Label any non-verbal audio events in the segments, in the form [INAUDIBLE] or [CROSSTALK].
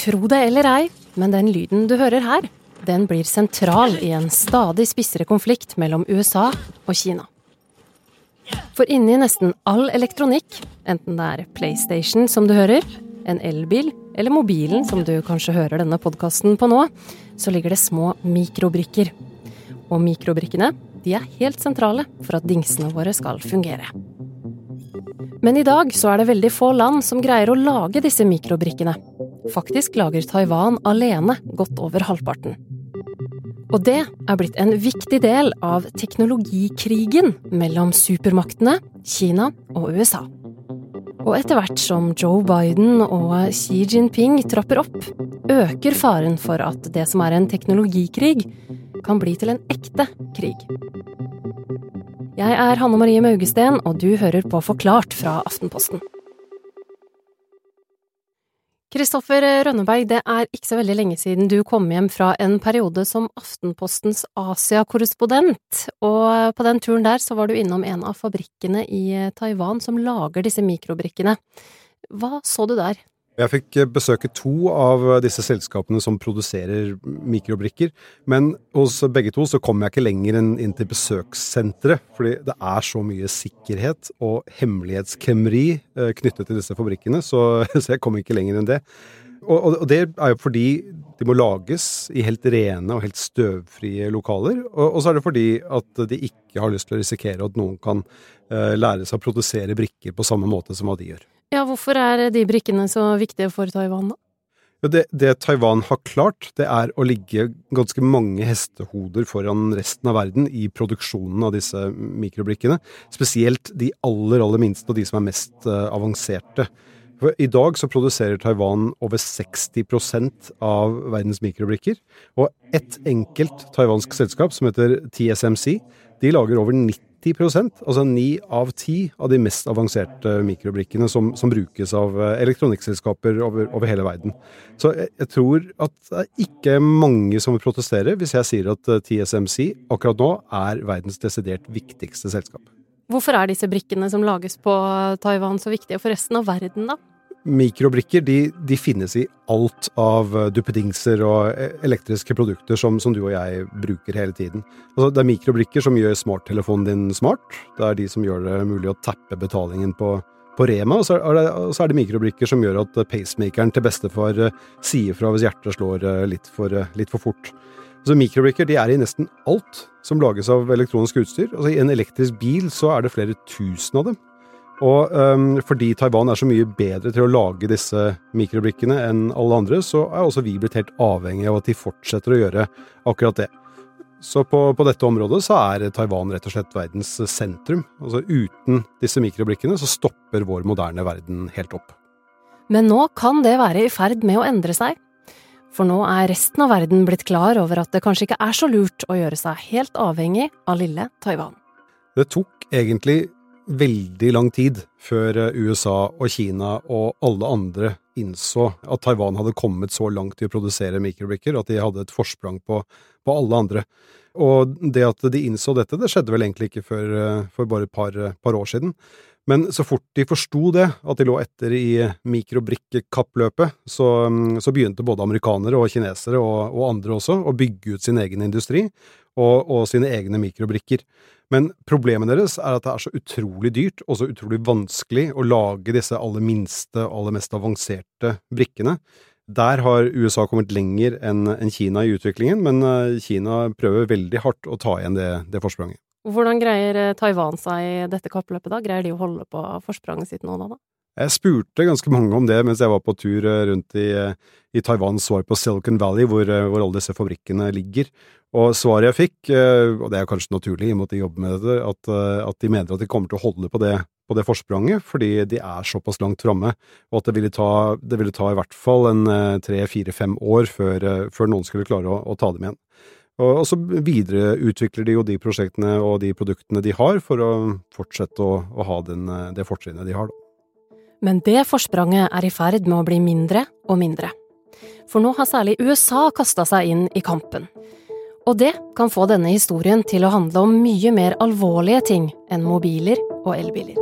Tro det eller ei, men den lyden du hører her, den blir sentral i en stadig spissere konflikt mellom USA og Kina. For inni nesten all elektronikk, enten det er PlayStation som du hører, en elbil eller mobilen som du kanskje hører denne podkasten på nå, så ligger det små mikrobrikker. Og mikrobrikkene de er helt sentrale for at dingsene våre skal fungere. Men i dag så er det veldig få land som greier å lage disse mikrobrikkene. Faktisk lager Taiwan alene godt over halvparten. Og det er blitt en viktig del av teknologikrigen mellom supermaktene, Kina og USA. Og etter hvert som Joe Biden og Xi Jinping trapper opp, øker faren for at det som er en teknologikrig, kan bli til en ekte krig. Jeg er Hanne Marie Maugesten, og du hører på Forklart fra Aftenposten. Kristoffer Rønneberg, det er ikke så veldig lenge siden du kom hjem fra en periode som Aftenpostens Asia-korrespondent, og på den turen der så var du innom en av fabrikkene i Taiwan som lager disse mikrobrikkene. Hva så du der? Jeg fikk besøke to av disse selskapene som produserer mikrobrikker. Men hos begge to så kom jeg ikke lenger enn inn til besøkssenteret. Fordi det er så mye sikkerhet og hemmelighetskremmeri eh, knyttet til disse fabrikkene. Så, [LAUGHS] så jeg kom ikke lenger enn det. Og, og, det er jo fordi de må lages i helt rene og helt støvfrie lokaler. Og, og så er det fordi at de ikke har lyst til å risikere at noen kan lære seg å produsere brikker på samme måte som hva de gjør. Ja, hvorfor er de brikkene så viktige for Taiwan, da? Det, det, Taiwan har klart, det er å ligge ganske mange hestehoder foran resten av verden i produksjonen av disse mikrobrikkene. Spesielt de aller, aller minste og de som er mest uh, avanserte. For I dag så produserer Taiwan over 60% av verdens mikrobrikker. Og ett enkelt taiwansk selskap som heter TSMC, de lager over 90 altså ni av ti av de mest avanserte mikrobrikkene som, som brukes av eh, elektronikkselskaper over, over, hele verden. Så jeg, jeg, tror at det er ikke mange som vil protestere hvis jeg sier at eh, TSMC akkurat nå er verdens desidert viktigste selskap. Hvorfor er disse brikkene som lages på Taiwan så viktige for resten av verden, da? Mikrobrikker de, de, finnes i alt av eh, duppedingser og eh, elektriske produkter som, som, du og jeg bruker hele tiden. Altså, det er mikrobrikker som gjør smarttelefonen din smart. Det er de som gjør det mulig å tappe betalingen på, på Rema. Og så er, det, så er, det, mikrobrikker som gjør at pacemakeren til bestefar eh, sier fra hvis hjertet slår litt for, litt for fort. Altså, mikrobrikker de er i nesten alt som lages av elektronisk utstyr. Altså, I en elektrisk bil så er det flere tusen av dem. Og um, fordi Taiwan er så mye bedre til å lage disse mikrobrikkene enn alle andre, så er også vi blitt helt avhengig av at de fortsetter å gjøre akkurat det. Så på, på, dette området så er Taiwan rett og slett verdens sentrum. Altså Uten disse mikrobrikkene så stopper vår moderne verden helt opp. Men nå kan det være i ferd med å endre seg. For nå er resten av verden blitt klar over at det kanskje ikke er så lurt å gjøre seg helt avhengig av lille Taiwan. Det tok egentlig veldig lang tid før eh, USA og Kina og alle andre innså at Taiwan hadde kommet så langt i å produsere mikrobrikker at de hadde et forsprang på, på, alle andre. Og det at de innså dette, det skjedde vel egentlig ikke før eh, for bare et par, eh, par år siden. Men så fort de forsto det, at de lå etter i mikrobrikkekappløpet, så, mm, så, begynte både amerikanere og kinesere og, og, andre også å bygge ut sin egen industri og, og sine egne mikrobrikker. Men problemet deres er at det er så utrolig dyrt og så utrolig vanskelig å lage disse aller minste, aller mest avanserte brikkene. Der har USA kommet lenger enn Kina i utviklingen, men eh, Kina prøver veldig hardt å ta igjen det, det forspranget. Hvordan greier eh, Taiwan seg i dette kappløpet, da? Greier de å holde på forspranget sitt nå, da? Jeg spurte ganske mange om det mens jeg var på tur eh, rundt i, i Taiwans svar på Silicon Valley, hvor, hvor alle disse fabrikkene ligger. Og svaret jeg fikk, eh, og det er kanskje naturlig i og med at de jobber med det, at, eh, at, de mener at de kommer til å holde på det, på det forspranget, fordi de er såpass langt framme, og at det ville, ta, det ville ta i hvert fall en eh, tre, fire, fem år før, før noen skulle klare å, å, ta dem igjen. Og, og så videreutvikler de jo de prosjektene og de produktene de har, for å fortsette å, å ha den, det fortrinnet de har. Men det forspranget er i ferd med å bli mindre og mindre. For nå har særlig USA kasta seg inn i kampen. Og det kan få denne historien til å handle om mye mer alvorlige ting enn mobiler og elbiler.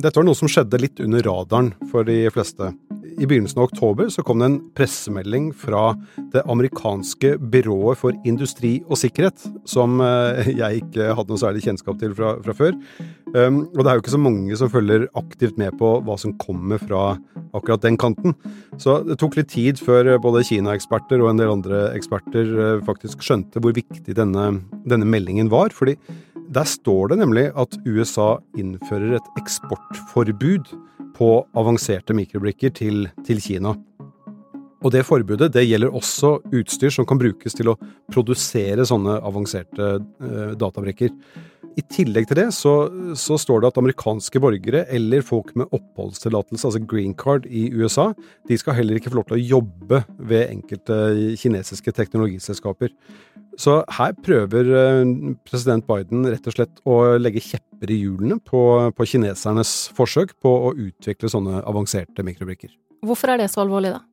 Dette var noe som skjedde litt under radaren for de fleste. I begynnelsen av oktober så kom det en pressemelding fra det amerikanske byrået for industri og sikkerhet, som eh, jeg ikke hadde noe særlig kjennskap til fra, fra før. Um, og det er jo ikke så mange som følger aktivt med på hva som kommer fra akkurat den kanten. Så det tok litt tid før både Kina-eksperter og en del andre eksperter eh, faktisk skjønte hvor viktig denne, denne meldingen var. fordi der står det nemlig at USA innfører et eksportforbud på avanserte mikrobrikker til, til Kina. Og det forbudet det gjelder også utstyr som kan brukes til å produsere sånne avanserte eh, databrikker. I tillegg til det så, så, står det at amerikanske borgere eller folk med oppholdstillatelse, altså green card i USA, de skal heller ikke få lov til å jobbe ved enkelte kinesiske teknologiselskaper. Så her prøver eh, president Biden rett og slett å legge kjepper i hjulene på, på kinesernes forsøk på å utvikle sånne avanserte mikrobrikker. Hvorfor er det så alvorlig, da?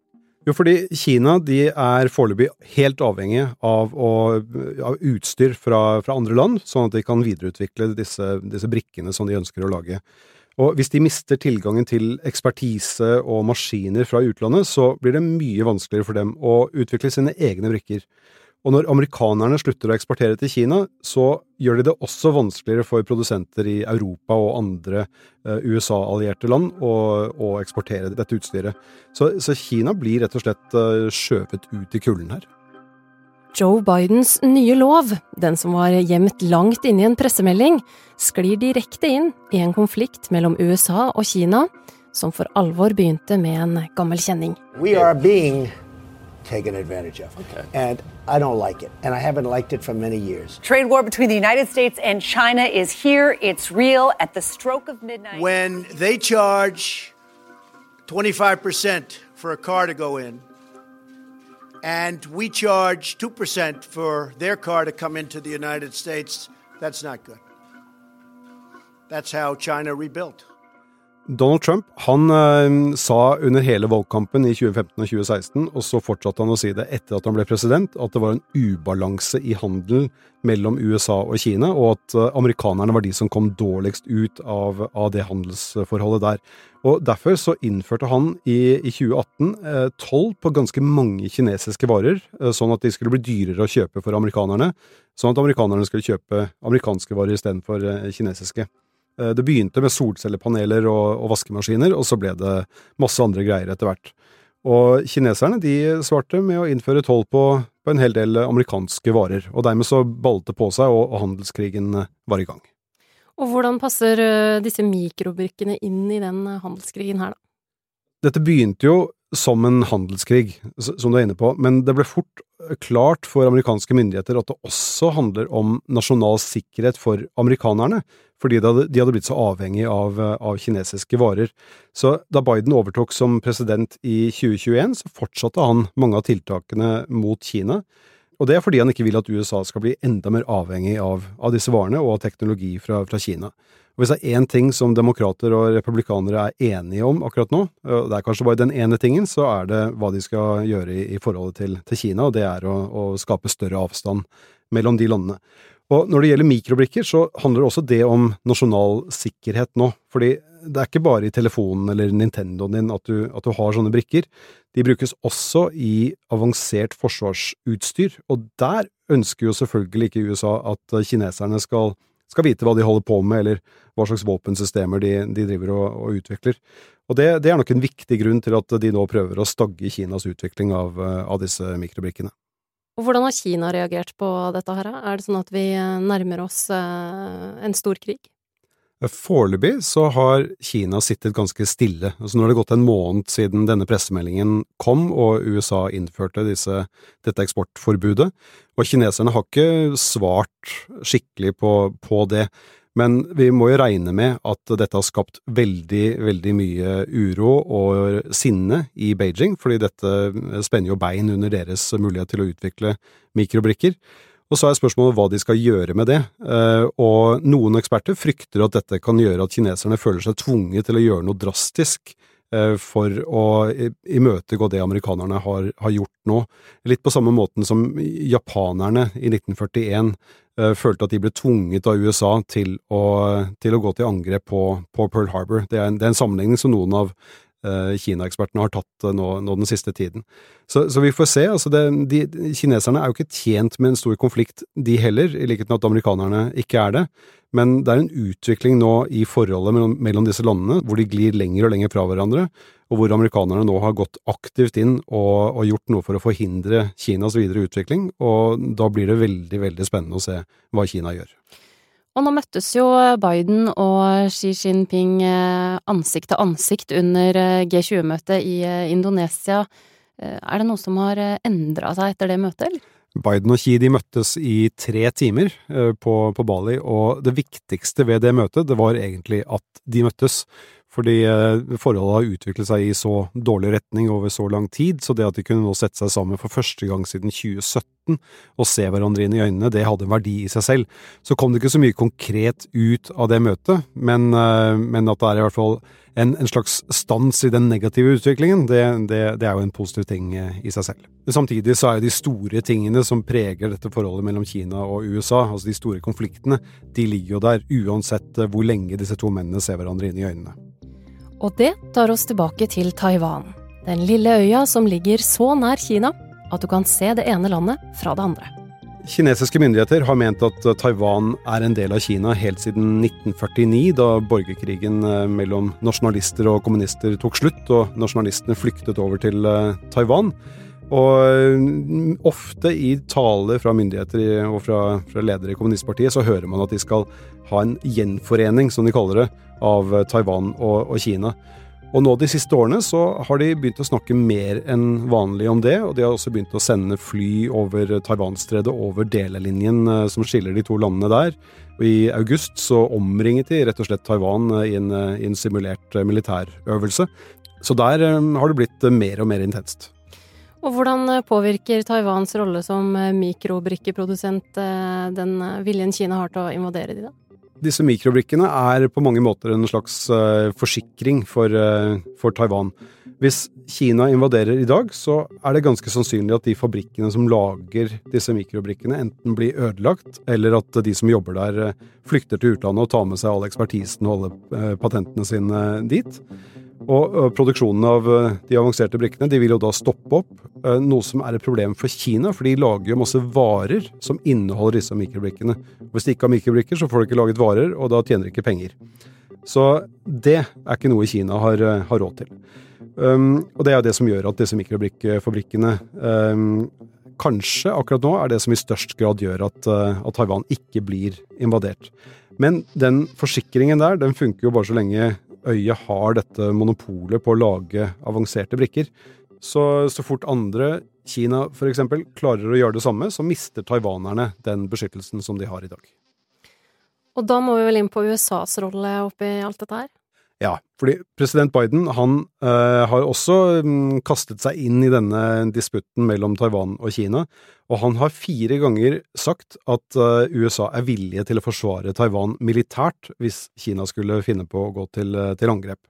Jo, fordi Kina de er foreløpig helt avhengig av, å, av utstyr fra, fra, andre land, sånn at de kan videreutvikle disse, disse, brikkene som de ønsker å lage. Og Hvis de mister tilgangen til ekspertise og maskiner fra utlandet, så blir det mye vanskeligere for dem å utvikle sine egne brikker. Og når amerikanerne slutter å eksportere til Kina, så gjør de det også vanskeligere for produsenter i Europa og andre uh, USA-allierte land å, å, eksportere dette utstyret. Så, så, Kina blir rett og slett uh, skjøvet ut i kulden her. Joe Bidens nye lov, den som var gjemt langt inne i en pressemelding, sklir direkte inn i en konflikt mellom USA og Kina, som for alvor begynte med en gammel kjenning. We are being taken advantage of. Okay. And I don't like it. And I haven't liked it for many years. Trade war between the United States and China is here. It's real at the stroke of midnight. When they charge 25% for a car to go in, and we charge 2% for their car to come into the United States, that's not good. That's how China rebuilt. Donald Trump han eh, sa under hele valgkampen i 2015 og 2016, og så fortsatte han å si det etter at han ble president, at det var en ubalanse i handelen mellom USA og Kina, og at eh, amerikanerne var de som kom dårligst ut av, av det handelsforholdet der. Og Derfor så innførte han i, i 2018 eh, toll på ganske mange kinesiske varer, eh, sånn at de skulle bli dyrere å kjøpe for amerikanerne, sånn at amerikanerne skulle kjøpe amerikanske varer istedenfor eh, kinesiske. Eh, det begynte med solcellepaneler og, og, vaskemaskiner, og så ble det masse andre greier etter hvert. Og kineserne de svarte med å innføre toll på, på en hel del amerikanske varer, og dermed så ballet det på seg, og, og handelskrigen var i gang. Og hvordan passer eh, disse mikrobrikkene inn i den handelskrigen her, da? Dette begynte jo som en handelskrig, som du er inne på, men det ble fort klart for amerikanske myndigheter at det også handler om nasjonal sikkerhet for amerikanerne, fordi de hadde, blitt så avhengig av, av, kinesiske varer. Så da Biden overtok som president i 2021, så fortsatte han mange av tiltakene mot Kina. Og det er fordi han ikke vil at USA skal bli enda mer avhengig av, av disse varene og av teknologi fra, fra Kina. Og Hvis det er én ting som demokrater og republikanere er enige om akkurat nå, og det er kanskje bare den ene tingen, så er det hva de skal gjøre i, i forholdet til, til, Kina, og det er å, å skape større avstand mellom de landene. Og når det gjelder mikrobrikker, så handler også det om nasjonal sikkerhet nå. Fordi det er ikke bare i telefonen eller Nintendoen din at du, at du har sånne brikker. De brukes også i avansert forsvarsutstyr, og der ønsker jo selvfølgelig ikke USA at kineserne skal, skal vite hva de holder på med, eller hva slags våpensystemer de, de driver og, og, utvikler. Og det, det, er nok en viktig grunn til at de nå prøver å stagge Kinas utvikling av, av disse mikrobrikkene. Og hvordan har Kina reagert på dette her? Er det sånn at vi nærmer oss eh, en stor krig? Foreløpig så har Kina sittet ganske stille. Altså nå har det gått en måned siden denne pressemeldingen kom og USA innførte disse, dette eksportforbudet, og kineserne har ikke svart skikkelig på, på det. Men vi må jo regne med at dette har skapt veldig, veldig mye uro og sinne i Beijing, fordi dette spenner jo bein under deres mulighet til å utvikle mikrobrikker. Og så er spørsmålet hva de skal gjøre med det, eh, og noen eksperter frykter at dette kan gjøre at kineserne føler seg tvunget til å gjøre noe drastisk eh, for å imøtegå det amerikanerne har, har, gjort nå. Litt på samme måten som japanerne i 1941 eh, følte at de ble tvunget av USA til å, til å gå til angrep på, på Pearl Harbor. Det er, en, det en sammenligning som noen av Kina-ekspertene har tatt eh, nå, nå, den siste tiden. Så, så vi får se. altså det, de, Kineserne er jo ikke tjent med en stor konflikt, de heller, i likhet med at amerikanerne ikke er det. Men det er en utvikling nå i forholdet mellom, mellom disse landene, hvor de glir lenger og lenger fra hverandre, og hvor amerikanerne nå har gått aktivt inn og, og gjort noe for å forhindre Kinas videre utvikling. Og da blir det veldig, veldig spennende å se hva Kina gjør. Og nå møttes jo Biden og Xi Jinping eh, ansikt til ansikt under eh, G20-møtet i eh, Indonesia. Er det noe som har endra seg etter det møtet, eller? Biden og Xi de møttes i tre timer på, på, Bali, og det viktigste ved det møtet, det var egentlig at de møttes. Fordi forholdet har utviklet seg i så dårlig retning over så lang tid, så det at de kunne nå sette seg sammen for første gang siden 2017 og se hverandre inn i øynene, det hadde en verdi i seg selv. Så kom det ikke så mye konkret ut av det møtet, men, eh, men at det er i hvert fall en, en, slags stans i den negative utviklingen, det, det, det, er jo en positiv ting eh, i seg selv. Samtidig så er jo de store tingene som preger dette forholdet mellom Kina og USA, altså de store konfliktene, de ligger jo der uansett eh, hvor lenge disse to mennene ser hverandre inn i øynene. Og det tar oss tilbake til Taiwan, den lille øya som ligger så nær Kina at du kan se det ene landet fra det andre. Kinesiske myndigheter har ment at Taiwan er en del av Kina helt siden 1949, da borgerkrigen eh, mellom nasjonalister og kommunister tok slutt, og nasjonalistene flyktet over til eh, Taiwan. Og eh, ofte i taler fra myndigheter og fra, fra ledere i kommunistpartiet så hører man at de skal ha en gjenforening, som de kaller det, av Taiwan og, og Kina. Og nå de siste årene så har de begynt å snakke mer enn vanlig om det, og de har også begynt å sende fly over Taiwanstredet, over delelinjen eh, som skiller de to landene der. Og I august så omringet de rett og slett Taiwan eh, i en, eh, i en simulert militærøvelse. Så der har det blitt mer og mer intenst. Og hvordan påvirker Taiwans rolle som mikrobrikkeprodusent den viljen Kina har til å invadere de, da? Disse mikrobrikkene er på mange måter en slags uh, forsikring for, uh, for, Taiwan. Hvis Kina invaderer i dag, så er det ganske sannsynlig at de fabrikkene som lager disse mikrobrikkene, enten blir ødelagt, eller at de som jobber der, uh, flykter til utlandet og tar med seg all ekspertisen og alle patentene sine dit. Og produksjonen av de avanserte brikkene de vil jo da stoppe opp, noe som er et problem for Kina, for de lager jo masse varer som inneholder disse mikrobrikkene. Hvis de ikke har mikrobrikker, så får de ikke laget varer, og da tjener de ikke penger. Så det er ikke noe Kina har, har råd til. Um, og det er det som gjør at disse mikrobrikkfabrikkene um, kanskje akkurat nå er det som i størst grad gjør at, at Taiwan ikke blir invadert. Men den forsikringen der, den funker jo bare så lenge øyet har dette monopolet på å lage avanserte brikker. Så, så fort andre, Kina f.eks., klarer å gjøre det samme, så mister taiwanerne den beskyttelsen som de har i dag. Og da må vi vel inn på USAs rolle oppi alt dette her? Ja, fordi president Biden han øh, har også øh, kastet seg inn i denne disputten mellom Taiwan og Kina, og han har fire ganger sagt at øh, USA er villige til å forsvare Taiwan militært hvis Kina skulle finne på å gå til, til angrep.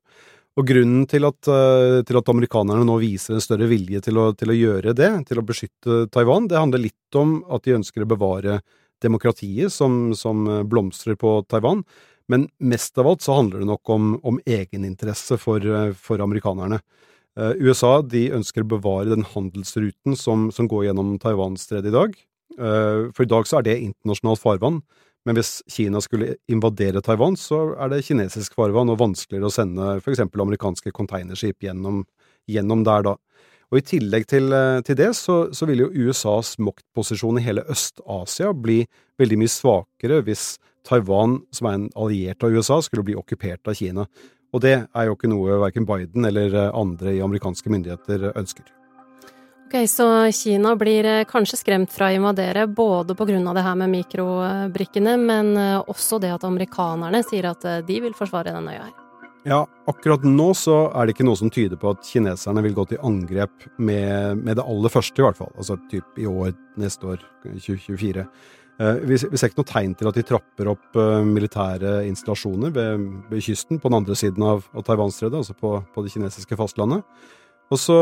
Og grunnen til at, til at, amerikanerne nå viser en større vilje til å, til å, gjøre det, til å beskytte Taiwan, det handler litt om at de ønsker å bevare demokratiet som, som blomstrer på Taiwan, men mest av alt så handler det nok om, om egeninteresse for, for amerikanerne. Uh, USA de ønsker å bevare den handelsruten som, som går gjennom Taiwan-stredet i dag. Uh, for i dag så er det internasjonalt farvann, men hvis Kina skulle invadere Taiwan, så er det kinesisk farvann og vanskeligere å sende for eksempel amerikanske containerskip gjennom, gjennom der, da. Og I tillegg til, eh, til det så, så, vil jo USAs maktposisjon i hele Øst-Asia bli veldig mye svakere hvis Taiwan, som er en alliert av USA, skulle bli okkupert av Kina. Og det er jo ikke noe verken Biden eller eh, andre i amerikanske myndigheter ønsker. Ok, Så Kina blir eh, kanskje skremt fra å invadere, både pga. det her med mikrobrikkene, men også det at amerikanerne sier at de vil forsvare denne øya her? Ja, akkurat nå så er det ikke noe som tyder på at kineserne vil gå til angrep med, med det aller første, i hvert fall. Altså typ i år, neste år, 2024. Eh, vi, vi ser ikke noe tegn til at de trapper opp eh, militære installasjoner ved, ved, kysten på den andre siden av, av Taiwanstredet, altså på, på det kinesiske fastlandet. Og så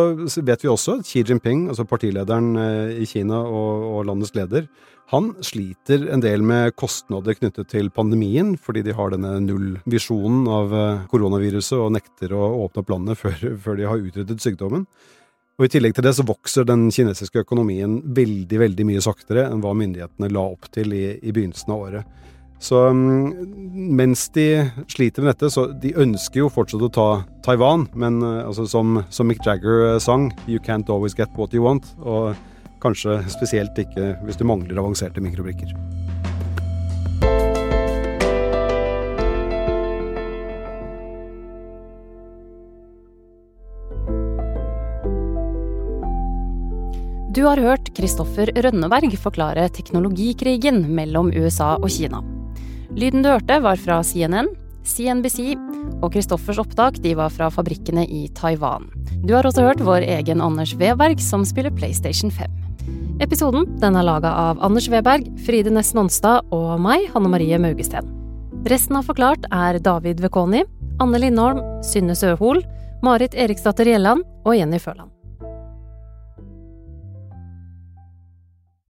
vet vi også at Xi Jinping, altså partilederen eh, i Kina og, og, landets leder, han sliter en del med kostnader knyttet til pandemien, fordi de har denne nullvisjonen av eh, koronaviruset og nekter å åpne opp landet [LAUGHS] før, før de har utryddet sykdommen. Og I tillegg til det så vokser den kinesiske økonomien veldig veldig mye saktere enn hva myndighetene la opp til i, i begynnelsen av året. Så mm, mens de sliter med dette, så de ønsker jo fortsatt å ta Taiwan, men eh, altså, som, som, Mick Jagger eh, sang, You can't always get what you want. Og kanskje spesielt ikke hvis du mangler avanserte mikrobrikker. Du har hørt Kristoffer Rønneberg forklare teknologikrigen mellom USA og Kina. Lyden du hørte, var fra CNN, CNBC, og Kristoffers opptak de var fra fabrikkene i Taiwan. Du har også hørt vår egen Anders Weberg, som spiller PlayStation 5. Episoden den er laga av Anders Weberg, Fride Næss Nonstad og meg, Hanne Marie Maugesten. Resten av Forklart er David Vekoni, Anne Lindholm, Synne Søhol, Marit Eriksdatter Gjelland og Jenny Føland.